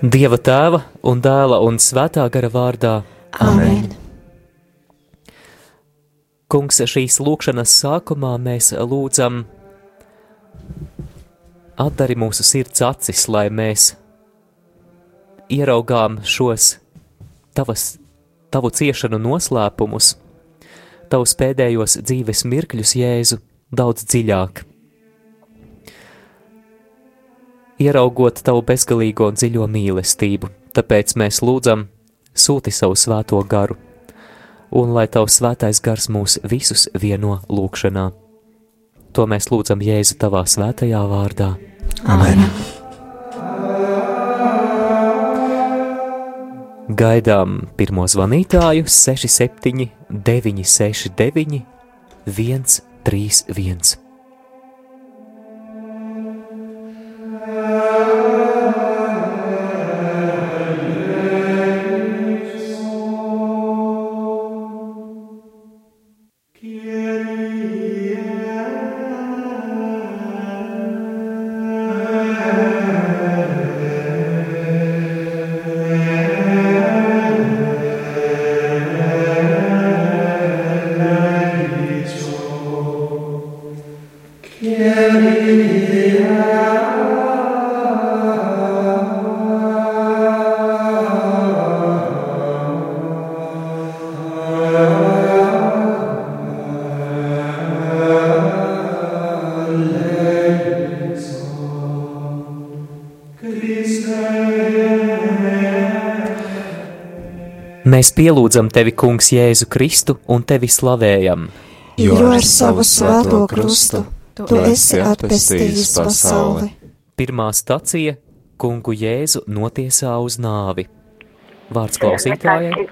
Dieva tēva un dēla un svētā gara vārdā. Amen. Kungs, šīs lūkšanas sākumā mēs lūdzam, atdari mūsu sirds acis, lai mēs ieraugām šos tavas, tavu ciešanu noslēpumus, tavus pēdējos dzīves mirkļus, Jēzu, daudz dziļāk. Ieraugot tavu bezgalīgo un dziļo mīlestību, tāpēc mēs lūdzam, sūti savu svēto garu, un lai tavs svētais gars mūs visus vieno lūkšanā. To mēs lūdzam Jēzu tavā svētajā vārdā. Amen. Gaidām pirmo zvanītāju 67, 969, 131. Mēs pielūdzam tevi, Kungs, Jēzu Kristu un tevi slavējam. Jo ar savu svēto krustu tu esi atpestījis pasauli. Pirmā stacija - Kungu Jēzu notiesā uz nāvi. Vārds klausītājai.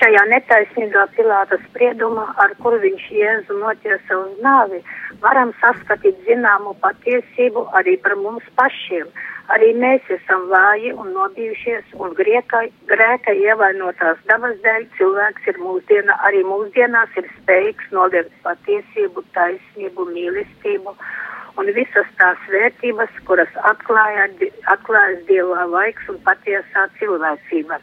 Šajā netaisnīgā Pilāta spriedumā, ar kuru viņš Jēzu notiesa uz nāvi, varam saskatīt zināmu patiesību arī par mums pašiem. Arī mēs esam vāji un nobijušies, un grieka, grēka ievainotās dabas dēļ cilvēks ir mūsdiena, arī mūsdienās ir spējīgs noliegt patiesību, taisnību, mīlestību un visas tās vērtības, kuras atklāja, atklājas Dievā laiks un patiesā cilvēcība.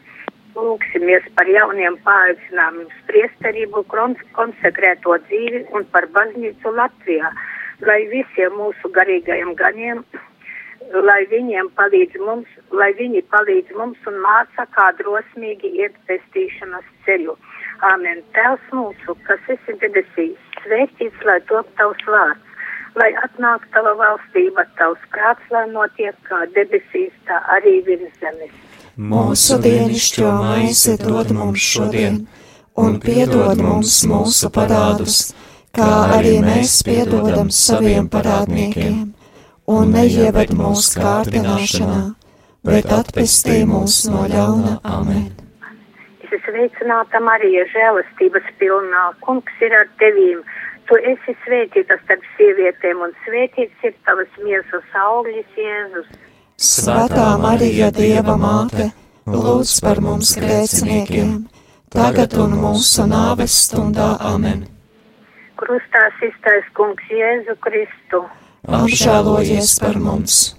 Lūksimies par jauniem paaicinājumiem spriesterību, konsekrēto dzīvi un par baznīcu Latvijā, lai visiem mūsu garīgajiem ganiem, lai viņiem palīdz mums, lai viņi palīdz mums un māca, kā drosmīgi iet pestīšanas ceļu. Āmen. Tēvs mūsu, kas esi debesīs, svētīts, lai top tavs vārds, lai atnāk tava valstība, tavs prāts, lai notiek kā debesīs, tā arī virs zemes. Mūsu dienascho maizi dod mums šodien, un piedod mums mūsu parādus, kā arī mēs piedodam saviem parādniekiem, un neieved mūsu kārdināšanā, bet atpestī mūs no ļauna amen. Es esmu sveicināta Marija, žēlastības pilnā, kungs ir ar tevīm. Tu esi svētīta starp sievietēm, un svētīts ir tavas miesas augļis, Jēzus. Svētā Marija, Dieva māte, lūdz par mums grēciniekiem, tagad un mūsu nāves stundā amen. Krustā iztais kungs Jēzu Kristu. Apžēlojies par mums!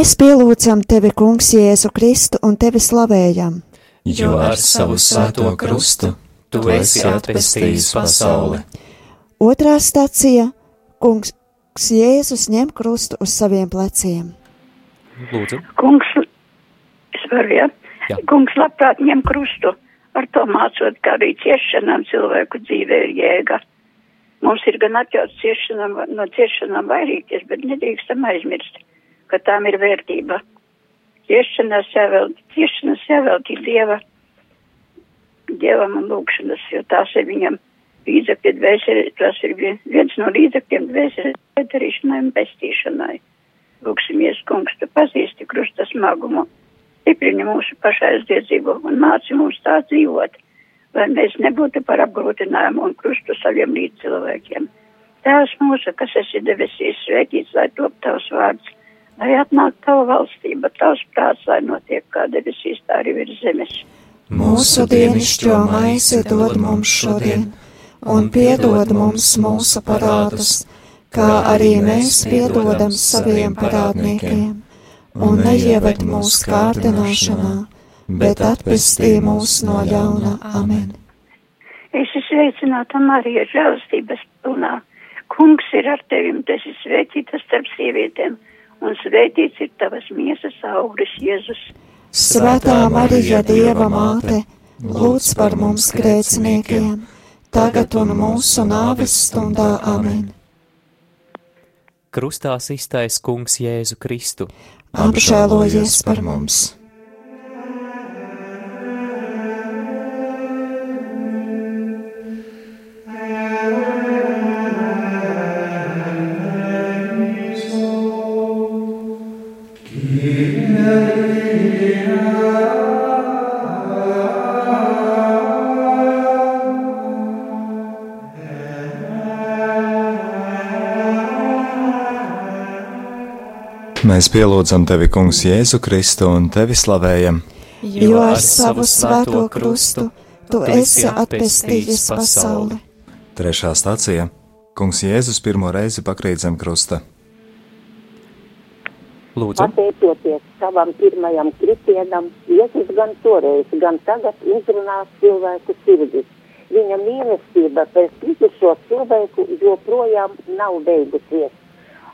Mēs pielūdzam tevi, Kungs, Jēzu Kristu un tevi slavējam, jo ar savu svēto krustu tu esi atpestījis pasauli. Otrā stacija - Kungs Jēzus ņem krustu uz saviem pleciem. Lūdzu, Kungs, es varu, ja? Jā. Kungs labprāt ņem krustu, ar to mācot, ka arī ciešanām cilvēku dzīvē ir jēga. Mums ir gan atļauts ciešanām, no ciešanām vairīties, bet nedrīkstam aizmirst, ka tām ir vērtība. Ciešanās jāvēl, ciešanas jāveltī Dieva, Dievam un lūkšanas, jo tās ir viņam līdzekļi dvēseli, tas ir vien- viens no līdzekļiem dvēseli darīšanai un pestīšanai. Lūksimies, kungs, tu pazīsti krusta smagumu, stiprini mūsu pašaizdiedzību un māci mums tā dzīvot, lai mēs nebūtu par apgrūtinājumu un krustu saviem līdzcilvēkiem. Tēvs mūsu, kas esi debesīs, svētīts, lai top tavs vārds, lai atnāk tava valstība, tavs prāts, lai notiek kā debesīs, tā arī virs zemes. Mūsu dienascho maizi dod mums šodien, un piedod mums mūsu parādus kā arī mēs piedodam saviem parādniekiem, un neieved mūsu kārdināšanā, bet atpestī mūs no ļauna. Amen. Es esmu sveicināta Marija, žēlstības pilnā. Kungs ir ar tevim, tu esi svētīta starp sievietēm, un svētīts ir tavas miesas auglis Jēzus. Svētā Marija, Dieva māte, lūdz par mums grēciniekiem, tagad un mūsu nāves stundā. Amen krustā iztais kungs Jēzu Kristu. Apžēlojies par mums! Mēs pielūdzam tevi, Kungs, Jēzu Kristu un tevi slavējam. Jo ar savu svēto krustu tu esi atpestījis pasauli. Trešā stācija - Kungs Jēzus pirmo reizi pakrīt zem krusta. Lūdzu. Pateicoties savam pirmajam kritienam, Jēzus gan toreiz, gan tagad uzrunās cilvēku sirdis. Viņa mīlestība pēc kritušo cilvēku joprojām nav beigusies.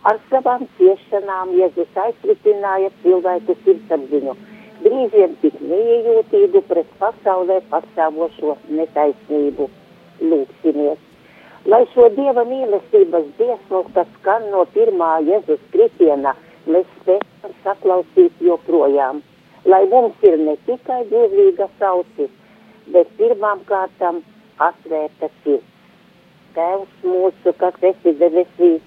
Ar savām ciešanām Jēzus aizkritināja cilvēku sirdsapziņu, brīžiem tik neiejūtību pret pasaulē pastāvošo netaisnību. Lūksimies! Lai šo Dieva mīlestības dziesmu, kas skan no pirmā Jēzus kritiena, mēs spējam saklausīt joprojām. Lai mums ir ne tikai dievīga saucis, bet pirmām kārtām atvērta sirds. Tēvs mūsu, kas esi debesīs,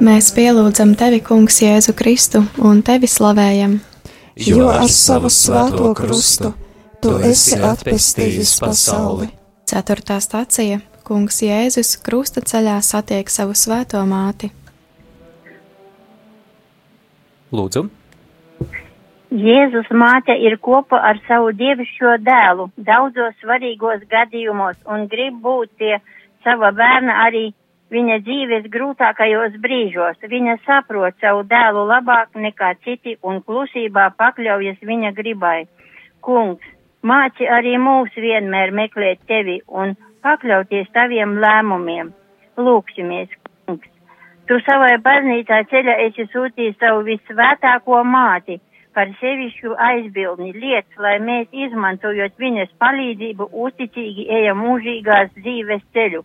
Mēs pielūdzam tevi, Kungs, Jēzu Kristu un tevi slavējam. Jo ar savu svēto krustu tu esi atpestījis pasauli. Ceturtā stācija - Kungs Jēzus krusta ceļā satiek savu svēto māti. Lūdzu. Jēzus māte ir kopā ar savu dievišķo dēlu daudzos svarīgos gadījumos un grib būt pie sava bērna arī viņa dzīves grūtākajos brīžos. Viņa saprot savu dēlu labāk nekā citi un klusībā pakļaujas viņa gribai. Kungs, māci arī mūs vienmēr meklēt tevi un pakļauties taviem lēmumiem. Lūksimies, kungs. Tu savai baznīcā ceļā esi sūtījis savu visvētāko māti par sevišķu aizbildni lietas, lai mēs izmantojot viņas palīdzību uzticīgi ejam mūžīgās dzīves ceļu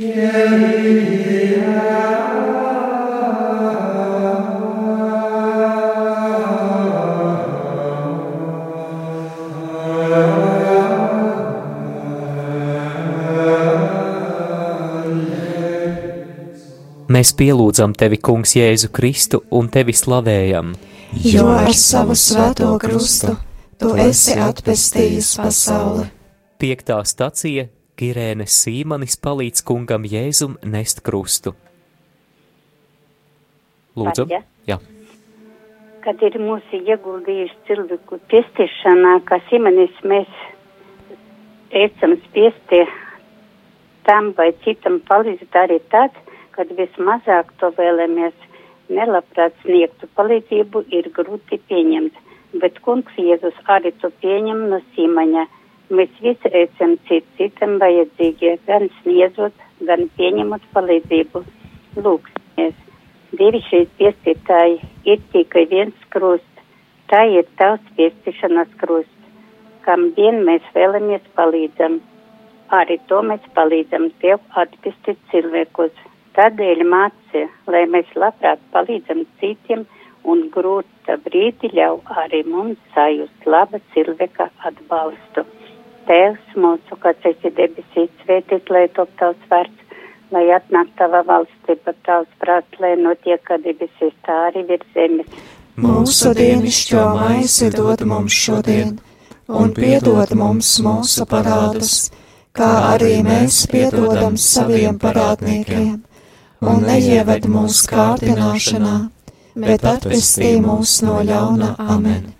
Mēs pielūdzam tevi, Kungs, Jēzu Kristu un tevi slavējam. Jo ar savu svēto krustu tu esi atpestījis pasauli. Piektā stacija Kirēnes Sīmanis palīdz kungam Jēzum nest krustu. Lūdzu, Katja? jā. Kad ir mūsu ieguldījuši cilvēku piestišanā, kā Sīmanis mēs ecam spiesti tam vai citam palīdzēt arī tad, kad vismazāk to vēlamies nelabprāt sniegtu palīdzību, ir grūti pieņemt, bet kungs Jēzus arī to pieņem no Sīmaņa. Mēs visi esam cit citam vajadzīgie, gan sniedzot, gan pieņemot palīdzību. Lūksimies, divi šeit piestītāji ir tikai viens krust, tā ir tavs piestīšanas krust, kam vien mēs vēlamies palīdzam. Arī to mēs palīdzam tev atpestīt cilvēkus. Tādēļ māci, lai mēs labprāt palīdzam citiem un grūta brīdi ļauj arī mums sajust laba cilvēka atbalstu. Tēvs mūsu, kas esi debesīs, svētīt, lai top tavs vārds, lai atnāk tava valstība, tavs prāts, lai notiek kā debesīs, tā arī virs zemes. Mūsu dienascho maizi dod mums šodien, un piedod mums mūsu parādus, kā arī mēs piedodam saviem parādniekiem un neieved mūsu kārdināšanā, bet atpestī mūs no ļauna amen.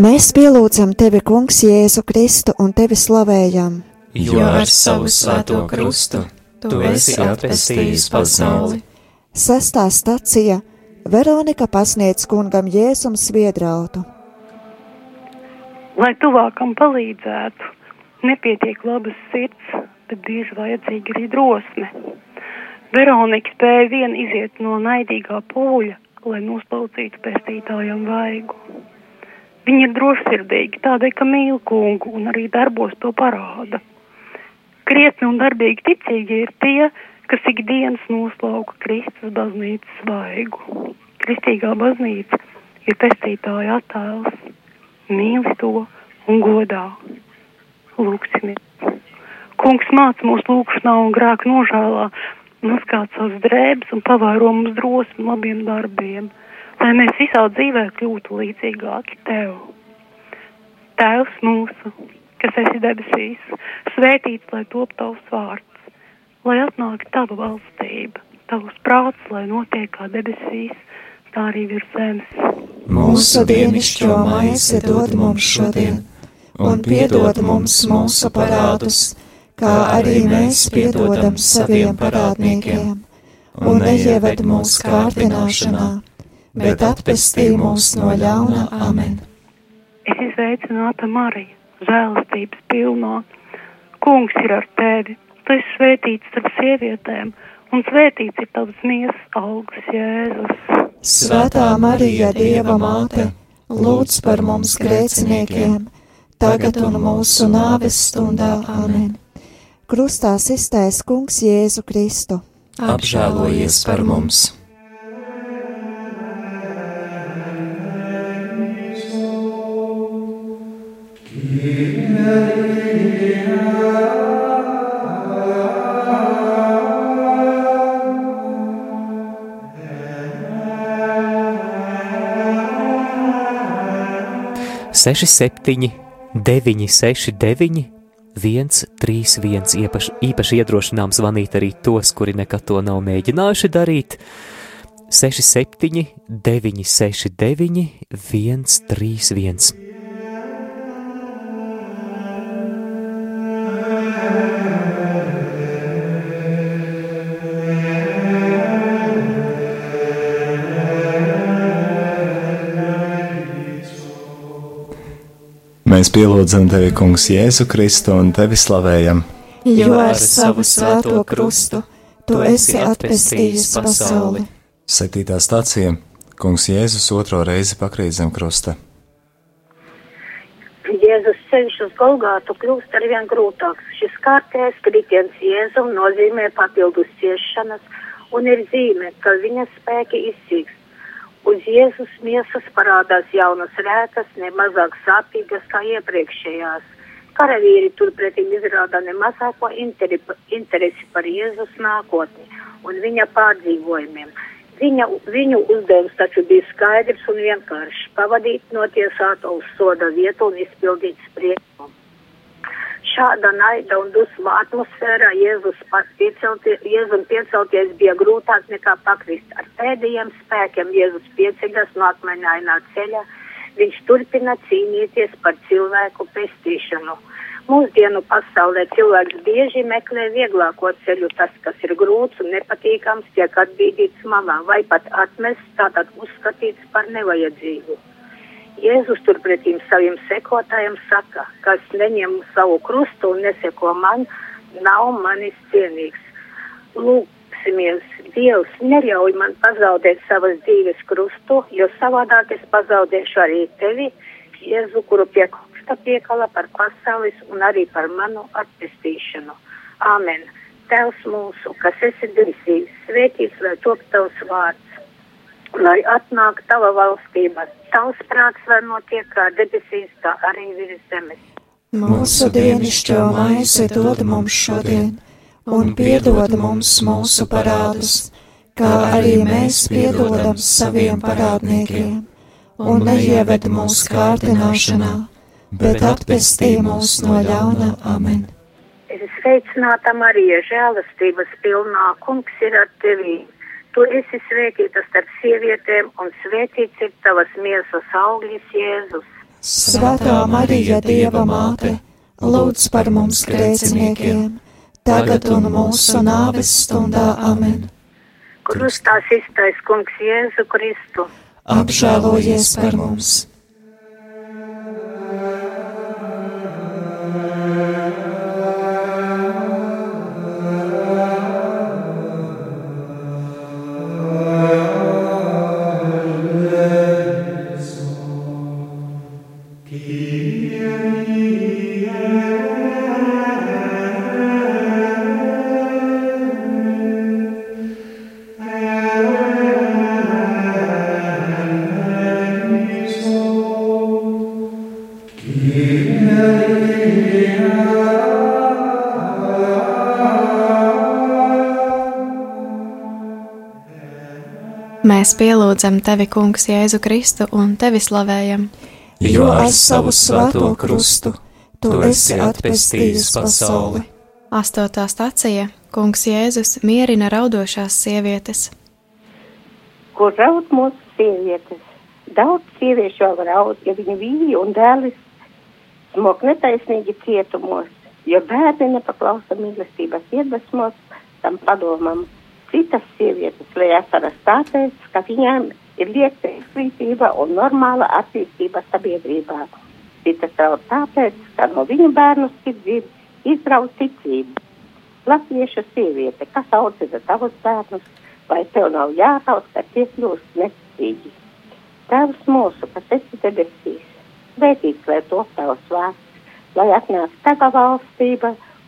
Mēs pielūdzam tevi, Kungs, Jēzu Kristu un tevi slavējam. Jo ar savu svēto krustu tu esi atpestījis pasauli. Sestā stacija Veronika pasniedz kungam Jēzum sviedrautu. Lai tuvākam palīdzētu, nepietiek labas sirds, bet bieži vajadzīga arī drosme. Veronika spēja vien iziet no naidīgā pūļa, lai noslaucītu pestītājam vaigu. Viņa ir drošsirdīga, tādēļ, ka mīl kungu un arī darbos to parāda. Krietni un darbīgi ticīgi ir tie, kas ikdienas noslauka Kristus baznīcas svaigu. Kristīgā baznīca ir pestītāja attēls, mīli to un godā. Lūksimies. Kungs māca mūsu lūkšanā un grēku nožēlā, noskāt savas drēbes un pavairo mums drosmi labiem darbiem, lai mēs visā dzīvē kļūtu līdzīgāki Tev. Tēvs mūsu, kas esi debesīs, svētīts, lai top Tavs vārds, lai atnāk Tava valstība, Tavs prāts, lai notiek kā debesīs, tā arī virs zemes. Mūsu dienascho maizi dod mums šodien, un piedod mums mūsu parādus, kā arī mēs piedodam saviem parādniekiem, un neieved mūsu kārdināšanā, bet atpestī mūs no ļauna amen. Es izveicināta Marija, žēlastības pilno. Kungs ir ar tevi, tu esi svētīts starp sievietēm, un svētīts ir tavs miesas augsts, Jēzus. Svētā Marija, Dieva māte, lūdz par mums grēciniekiem, tagad un mūsu nāves stundā amen krustā iztaisa Kungs Jēzu Kristu. Apžēlojies par mums! Seši, septiņi, deviņi, seši, deviņi, 1, 3, 1. Īpaši, īpaši iedrošinām zvanīt arī tos, kuri nekad to nav mēģinājuši darīt. 6, 7, 9, 6, 9, 1, 3, 1. Mēs pielūdzam tevi, Kungs, Jēzu Kristu un tevi slavējam. Jo ar savu svēto krustu tu esi atpestījis pasauli. Septītā stācija Kungs Jēzus otro reizi pakrīt zem krusta. Jēzus ceļš uz Golgātu kļūst arvien grūtāks. Šis kārtējais kritiens Jēzum nozīmē papildus ciešanas un ir zīme, ka viņa spēki izsīks. Uz Jēzus miesas parādās jaunas rētas, nemazāk sāpīgas kā iepriekšējās. Karavīri turpretī izrāda nemazāko interesi par Jēzus nākotni un viņa pārdzīvojumiem. Viņa, viņu uzdevums taču bija skaidrs un vienkāršs - pavadīt notiesāto uz soda vietu un izpildīt spriedumu. Šāda naida un dusmu atmosfērā Jēzus piecelties, Jēzum piecelties bija grūtāk nekā pakrist. Ar pēdējiem spēkiem Jēzus pieceļas no akmeņainā ceļa. Viņš turpina cīnīties par cilvēku pestīšanu. Mūsdienu pasaulē cilvēks bieži meklē vieglāko ceļu, tas, kas ir grūts un nepatīkams, tiek atbīdīts malā vai pat atmests, tātad uzskatīts par nevajadzīgu. Jēzus turpretīm saviem sekotājiem saka, kas neņem savu krustu un neseko man, nav manis cienīgs. Lūksimies, Dievs neļauj man pazaudēt savas dzīves krustu, jo savādāk es pazaudēšu arī tevi, Jēzu, kuru pie krusta piekala par pasaules un arī par manu atpestīšanu. Āmen. Tēvs mūsu, kas esi debesīs, svētīts lai top tavs vārds lai atnāk tava valstība, tavs prāts, lai notiek kā debesīs, tā arī virs zemes. Mūsu dienascho maizi dod mums šodien, un piedod mums mūsu parādus, kā arī mēs piedodam saviem parādniekiem, un neieved mūsu kārdināšanā, bet atpestī mūs no ļauna. Amen. Es sveicināta Marija, žēlastības pilnā, kungs ir ar tevī Tu esi svētīta starp sievietēm, un svētīts ir tavas miesas augļis, Jēzus. Svētā Marija, Dieva māte, lūdz par mums grēciniekiem, tagad un mūsu nāves stundā amen. Krustā iztais kungs Jēzu Kristu. Apžēlojies par mums! Mēs pielūdzam tevi, Kungs, Jēzu Kristu un tevi slavējam. Jo ar savu svēto krustu tu esi atpestījis pasauli. Astotā stācija Kungs Jēzus mierina raudošās sievietes. Kur raud mūsu sievietes? Daudz sieviešu vēl raud, ja viņu vīri un dēlis smok netaisnīgi cietumos. jo bērni nepaklausa mīlestības iedvesmos tam padomam. Citas sievietes lej asaras tāpēc, ka viņām ir liekta izglītība un normāla attīstība sabiedrībā. Citas raud tāpēc, ka no viņu bērnu skidzību izraut ticību. Latviešu sieviete, kas audzina tavus bērnus, vai tev nav jāraud, ka tie kļūst neticīgi. Tēvs mūsu, kas esi debesīs, svētīts lai top tavs vārds, lai atnāk tava valstība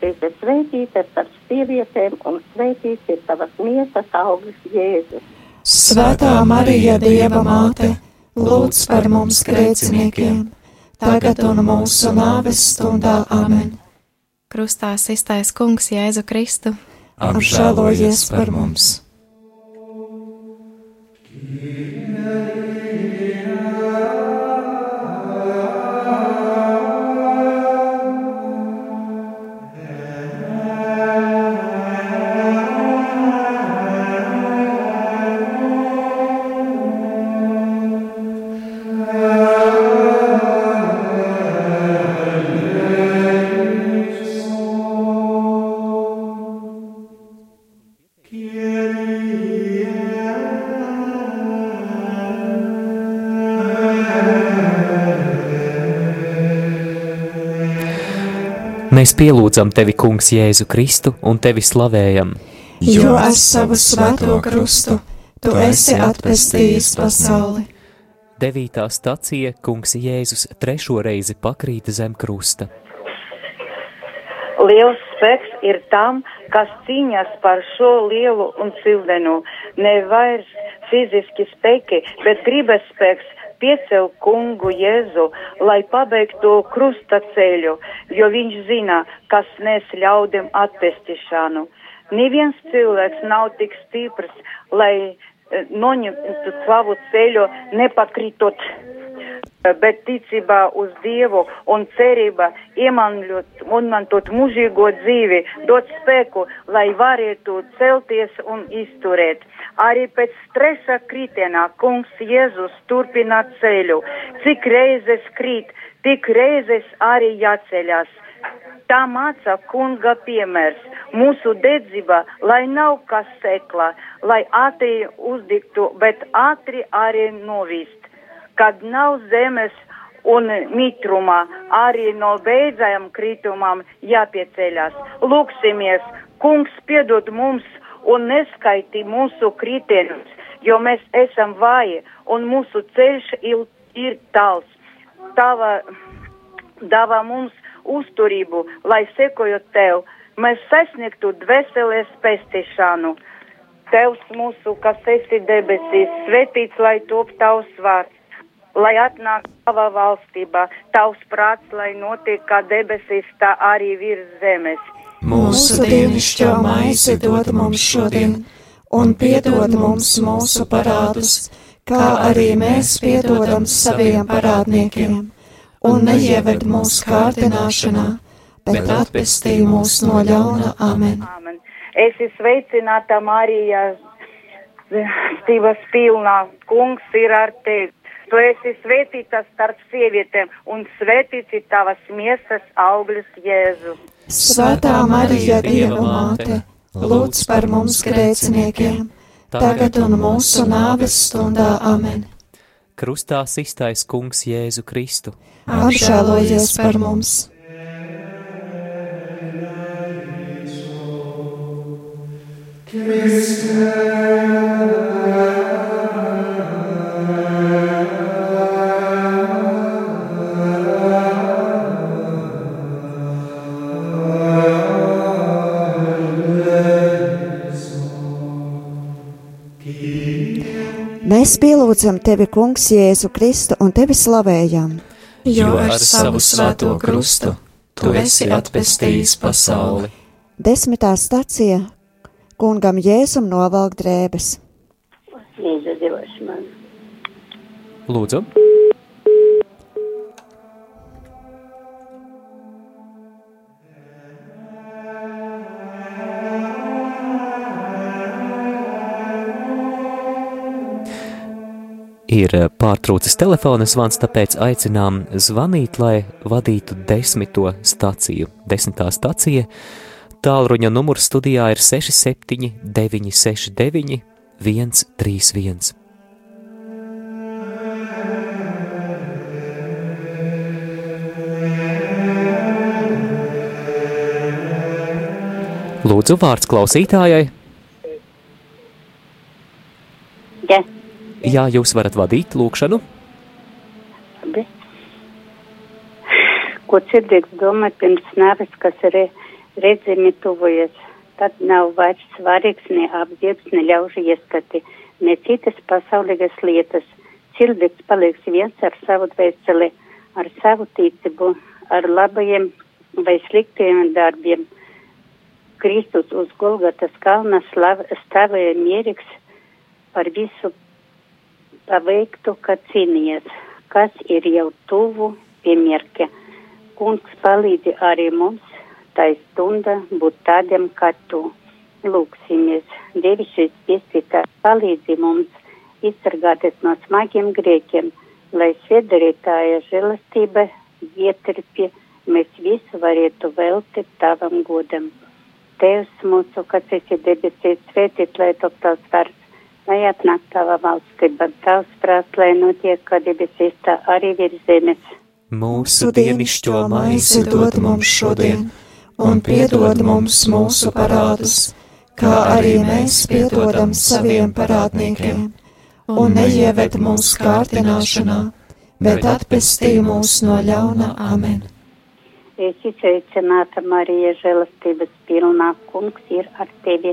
Tu esi svētīta starp sievietēm, un svētīts ir tavas miesas auglis Jēzus. Svētā Marija, Dieva māte, lūdz par mums grēciniekiem, tagad un mūsu nāves stundā amen. Krustā iztais kungs Jēzu Kristu. Apžēlojies par mums! Pielūdzam tevi, Kungs, Jēzu Kristu un tevi slavējam. Jo ar savu svēto krustu tu esi atpestījis pasauli. Devītā stacija Kungs Jēzus trešo reizi pakrīt zem krusta. Liels spēks ir tam, kas cīņas par šo lielu un cildenu. Ne vairs fiziski spēki, bet gribas spēks piecel kungu Jēzu, lai pabeigtu krusta ceļu, jo viņš zina, kas nes ļaudim atpestīšanu. Neviens cilvēks nav tik stiprs, lai eh, noņemtu savu ceļu nepakritot, bet ticībā uz Dievu un cerība iemantot mūžīgo dzīvi, dot spēku, lai varētu celties un izturēt. Arī pēc stresa kritienā kungs Jēzus turpina ceļu. Cik reizes krīt, tik reizes arī jāceļas. Tā māca kunga piemērs. Mūsu dedzība, lai nav kas sekla, lai ātri uzdiktu, bet ātri arī novīst. Kad nav zemes un mitrumā, arī no beidzajām kritumām jāpieceļas. Lūksimies, kungs piedod mums un neskaiti mūsu kritienus, jo mēs esam vāji un mūsu ceļš il, ir tāls. Tava dāvā mums uzturību, lai sekojot tev, mēs sasniegtu dvēseles pestīšanu. Tevs mūsu, kas esi debesīs, svētīts, lai top tavs vārds, lai atnāk tava valstībā, tavs prāts, lai notiek kā debesīs, tā arī virs zemes. Mūsu dienascho maizi dod mums šodien, un piedod mums mūsu parādus, kā arī mēs piedodam saviem parādniekiem, un neieved mūsu kārdināšanā, bet atpestī mūs no ļauna amen. amen. Es esmu sveicināta Marija, stīvas pilnā, kungs ir ar tevi. Tu esi svētīta starp sievietēm, un svētīts ir tavas miesas augļus Jēzu. Svētā Marija, Dieva māte, lūdz par mums grēciniekiem, tagad un mūsu nāves stundā amen. Krustā iztais kungs Jēzu Kristu. Apžēlojies par mums! Mēs pielūdzam tevi, Kungs, Jēzu Kristu un tevi slavējam. Jo ar savu svēto krustu tu esi atpestījis pasauli. Desmitā stacija kungam Jēzum novalk drēbes. Lūdzu. Ir pārtrūcis telefona zvans, tāpēc aicinām zvanīt, lai vadītu desmito staciju. Desmitā stacija tālruņa numurs studijā ir 67 969 131. Lūdzu, vārds klausītājai. Ja. Jā, jūs varat vadīt lūkšanu. Labi. Ko cilvēks domā pirms nāves, kas arī redzami tuvojas, tad nav vairs svarīgs ne apģērbs, ne ļaužu ieskati, ne citas pasaulīgas lietas. Cilvēks paliks viens ar savu dvēseli, ar savu ticību, ar labajiem vai sliktiem darbiem. Kristus uz Golgatas kalna stāvēja mierīgs par visu paveiktu, ka cīnījies, kas ir jau tuvu piemērķa. Kungs palīdzi arī mums, tā stunda būt tādiem kā tu. Lūksimies, Dievišķis piestītā palīdzi mums izsargāties no smagiem grēkiem, lai svētdarītāja žēlastība ietirpja, mēs visu varētu veltīt tavam godam. Tēvs mūsu, kas esi debesīs, svētīt, lai top tavs vārds, lai atnāk tava valstība, tavs prāts, lai notiek, kā debesīs, tā arī virs zemes. Mūsu dienišķo maizi dod mums šodien, un piedod mums mūsu parādus, kā arī mēs piedodam saviem parādniekiem, un neieved mūsu kārtināšanā, bet atpestī mūs no ļauna amen. Es izsveicināta Marija žēlastības pilnā, kungs ir ar tevi.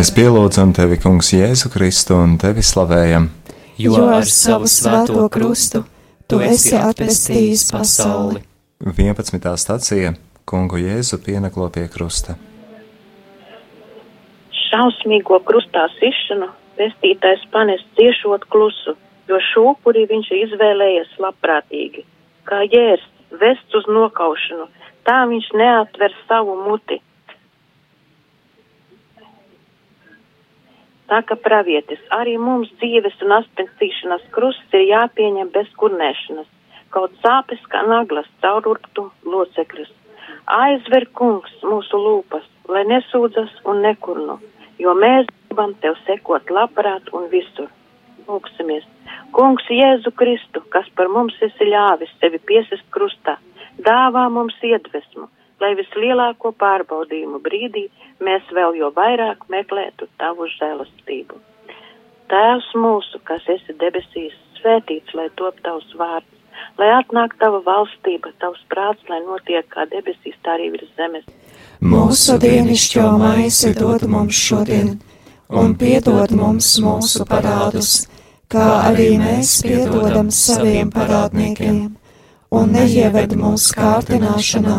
Mēs pielūdzam tevi, Kungs, Jēzu Kristu un tevi slavējam. Jo ar savu svēto krustu tu esi atpestījis pasauli. 11. stacija Kungu Jēzu pieneklo pie krusta. Šausmīgo krustā sišanu pestītājs panes ciešot klusu, jo šūpuri viņš ir izvēlējies labprātīgi. Kā jērs vest uz nokaušanu, tā viņš neatver savu muti. Kā pravietis, arī mums dzīves un aspenstīšanas krusts ir jāpieņem bez kurnēšanas, kaut sāpes kā naglas caururktu locekļus. Aizver kungs mūsu lūpas, lai nesūdzas un nekurnu, jo mēs gribam tev sekot labprāt un visur. Lūksimies. Kungs Jēzu Kristu, kas par mums esi ļāvis sevi piesist krustā, dāvā mums iedvesmu lai vislielāko pārbaudījumu brīdī mēs vēl jo vairāk meklētu tavu žēlastību. Tēvs mūsu, kas esi debesīs, svētīts, lai top tavs vārds, lai atnāk tava valstība, tavs prāts, lai notiek kā debesīs, tā arī virs zemes. Mūsu dienišķo maizi dod mums šodien, un piedod mums mūsu parādus, kā arī mēs piedodam saviem parādniekiem, un neieved mūsu kārtināšanā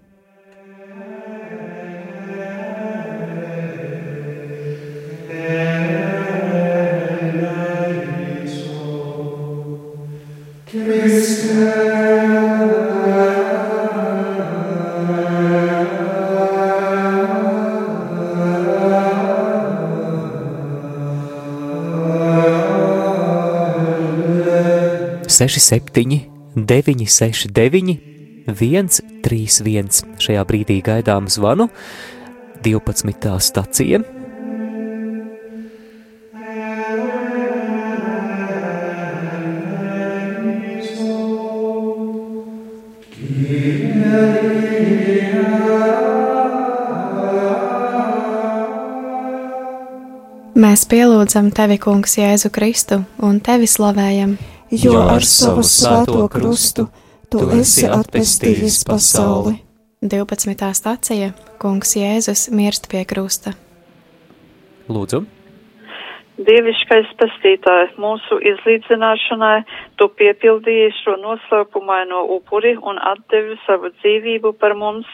67, 969, 131. Šajā brīdī gaidām zvanu 12. stacija. Mēs pielūdzam tevi, Kungs, Jēzu Kristu un tevi slavējam, jo ar savu svēto krustu tu esi atpestījis pasauli. 12. stācija Kungs Jēzus mirst pie krusta. Lūdzu! Dieviškais pestītāji, mūsu izlīdzināšanai, tu piepildīji šo noslēpumaino upuri un atdevi savu dzīvību par mums,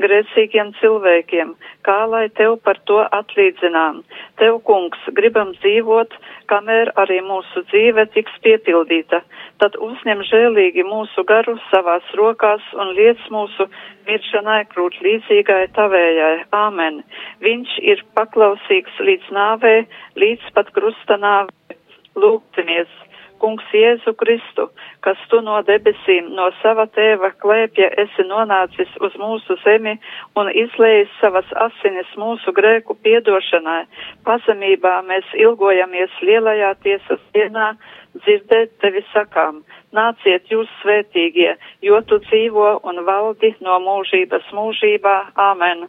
grēcīgiem cilvēkiem, kā lai tev par to atlīdzinām. Tev, kungs, gribam dzīvot, kamēr arī mūsu dzīve tiks piepildīta. Tad uzņem žēlīgi mūsu garu savās rokās un liec mūsu miršanai krūt līdzīgai tavējai. Āmen. Viņš ir paklausīgs līdz nāvē, līdz pat krusta nāvē. Lūgtinies! Kungs Jēzu Kristu, kas tu no debesīm, no sava tēva klēpja esi nonācis uz mūsu zemi un izlējis savas asinis mūsu grēku piedošanai. Pazemībā mēs ilgojamies lielajā tiesas dienā dzirdēt tevi sakām. Nāciet jūs svētīgie, jo tu dzīvo un valdi no mūžības mūžībā. Āmen.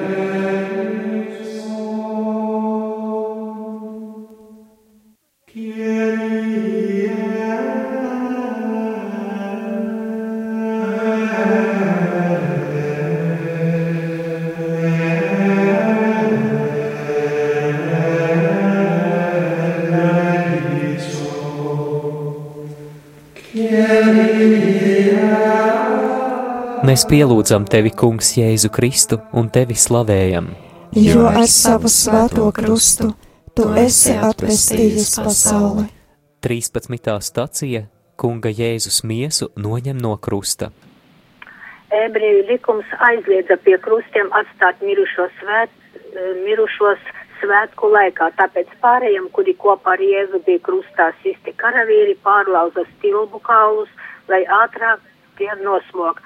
Mēs pielūdzam tevi, Kungs, Jēzu Kristu un tevi slavējam. Jo ar savu svēto krustu tu esi atvestījis pasauli. 13. stacija Kunga Jēzus miesu noņem no krusta. Ebreju likums aizliedza pie krustiem atstāt mirušos, svēt, mirušos svētku laikā, tāpēc pārējiem, kuri kopā ar Jēzu bija krustā sisti karavīri, pārlauza stilbu kaulus, lai ātrāk tie nosmok.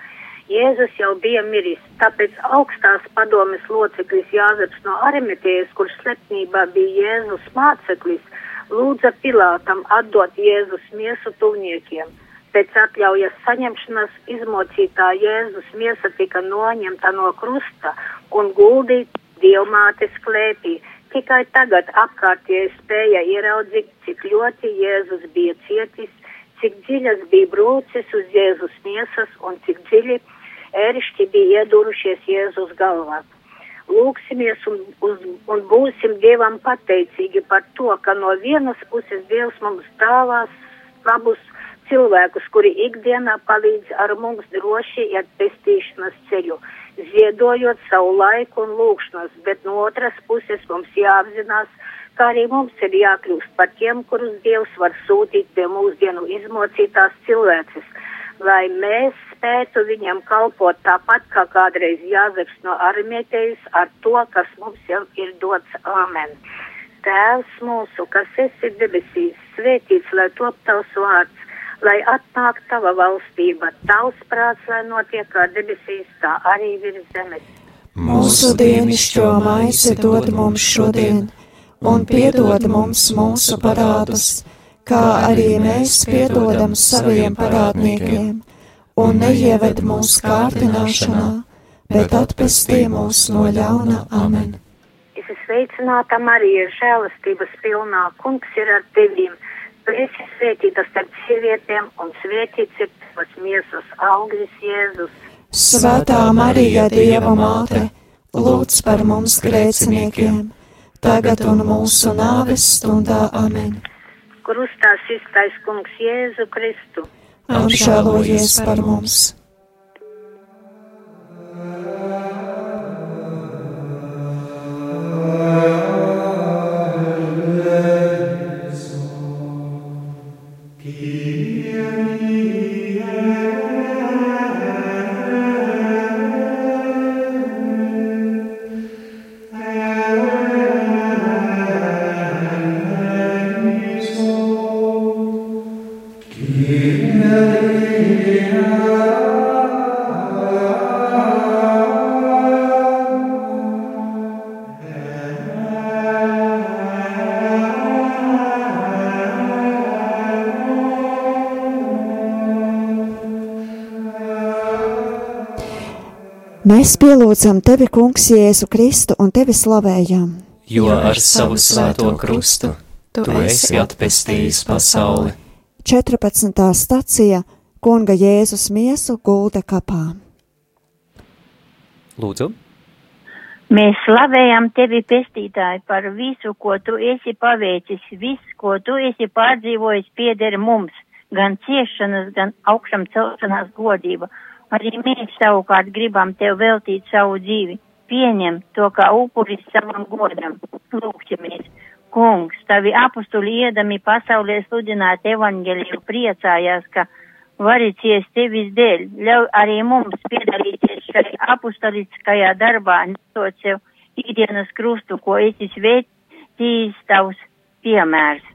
Jēzus jau bija miris, tāpēc augstās padomes loceklis Jāzeps no Arimetējas, kurš slepnībā bija Jēzus māceklis, lūdza Pilātam atdot Jēzus miesu tuvniekiem. Pēc atļaujas saņemšanas izmocītā Jēzus miesa tika noņemta no krusta un guldīta dievmātes klēpī. Tikai tagad apkārtie spēja ieraudzīt, cik ļoti Jēzus bija cietis, cik dziļas bija brūcis uz Jēzus miesas un cik dziļi ēršķi bija iedurušies Jēzus galvā. Lūksimies un, uz, un būsim Dievam pateicīgi par to, ka no vienas puses Dievs mums dāvās labus cilvēkus, kuri ikdienā palīdz ar mums droši iet pestīšanas ceļu, ziedojot savu laiku un lūkšanas, bet no otras puses mums jāapzinās, kā arī mums ir jākļūst par tiem, kurus Dievs var sūtīt pie mūsdienu izmocītās cilvēces, lai mēs spētu viņam kalpot tāpat kā kādreiz Jāzeps no Armētējas ar to, kas mums jau ir dots Āmen. Tēvs mūsu, kas esi debesīs, svētīts, lai top tavs vārds, lai atnāk tava valstība, tavs prāts, lai notiek kā debesīs, tā arī virs zemes. Mūsu dienascho maizi dod mums šodien, un piedod mums mūsu parādus, kā arī mēs piedodam saviem parādniekiem un neieved mūsu kārdināšanā, bet atpestī mūs no ļauna amen. Es esmu sveicināta Marija, žēlastības pilnā, kungs ir ar tevīm. Tu esi svētīta starp sievietēm, un svētīts ir tavas miesas augļis Jēzus. Svētā Marija, Dieva māte, lūdz par mums grēciniekiem, tagad un mūsu nāves stundā amen. Krustā sistais kungs Jēzu Kristu. Apžēlojies par mums! Mēs pielūdzam tevi, Kungs, Jēzu Kristu un tevi slavējam. Jo ar savu svēto krustu tu esi atpestījis pasauli. 14. stacija Kunga Jēzus miesu gulda kapā. Lūdzu. Mēs slavējam tevi, pestītāji, par visu, ko tu esi paveicis. Viss, ko tu esi pārdzīvojis, pieder mums, gan ciešanas, gan augšām celšanās godība. Arī mēs savukārt gribam tev veltīt savu dzīvi. Pieņem to kā upuris savam godam. Lūgšamies. Kungs, tavi apustuli iedami pasaulē sludināt evaņģeliju priecājās, ka vari ciest tevis dēļ. Ļauj arī mums piedalīties šajā apustoliskajā darbā, nesot sev ikdienas krustu, ko esi svētījis tavs piemērs.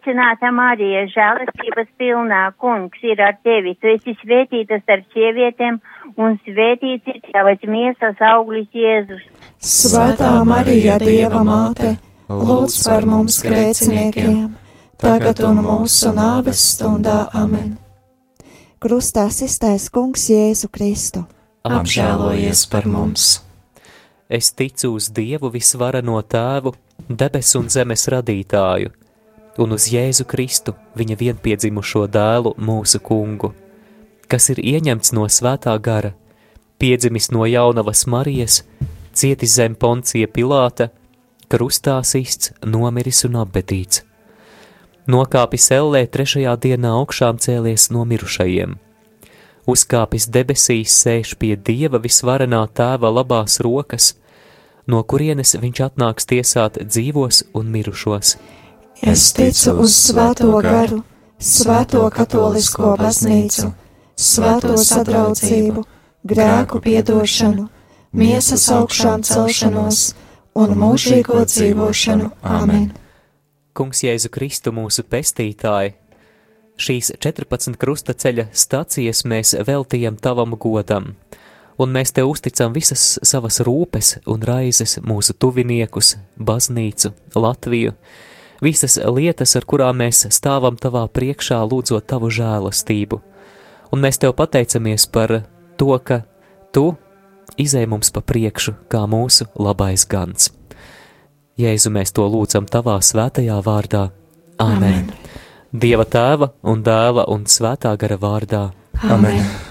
sveicināta Marija, žēlastības pilnā, kungs ir ar tevi. Tu esi svētīta starp sievietēm, un svētīts ir tavas miesas auglis Jēzus. Svētā Marija, Dieva māte, lūdz par mums grēciniekiem, tagad un mūsu nāves stundā amen. Krustā iztais kungs Jēzu Kristu. Apžēlojies par mums! Es ticu uz Dievu visvarano tēvu, debesu un zemes radītāju un uz Jēzu Kristu, viņa vienpiedzimušo dēlu, mūsu kungu, kas ir ieņemts no svētā gara, piedzimis no jaunavas Marijas, cietis zem poncija Pilāta, krustā sists, nomiris un apbedīts. Nokāpis ellē trešajā dienā augšām cēlies no mirušajiem. Uzkāpis debesīs sēž pie Dieva visvarenā tēva labās rokas, no kurienes viņš atnāks tiesāt dzīvos un mirušos. Es ticu uz Svēto garu, Svēto katolisko baznīcu, Svēto sadraudzību, grēku piedošanu, miesas augšām celšanos un mūžīgo dzīvošanu. Amen! Kungs Jēzu Kristu mūsu pestītāji, šīs 14 krustaceļa stacijas mēs veltījam tavam godam, un mēs te uzticam visas savas rūpes un raizes mūsu tuviniekus, baznīcu, Latviju, visas lietas, ar kurām mēs stāvam tavā priekšā, lūdzot tavu žēlastību. Un mēs tev pateicamies par to, ka tu izēj mums pa priekšu kā mūsu labais gans. Jēzu mēs to lūdzam tavā svētajā vārdā. Āmen! Amen. Dieva tēva un dēla un svētā gara vārdā. Amen! Amen.